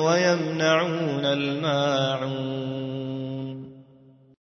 ويمنعون الماعون.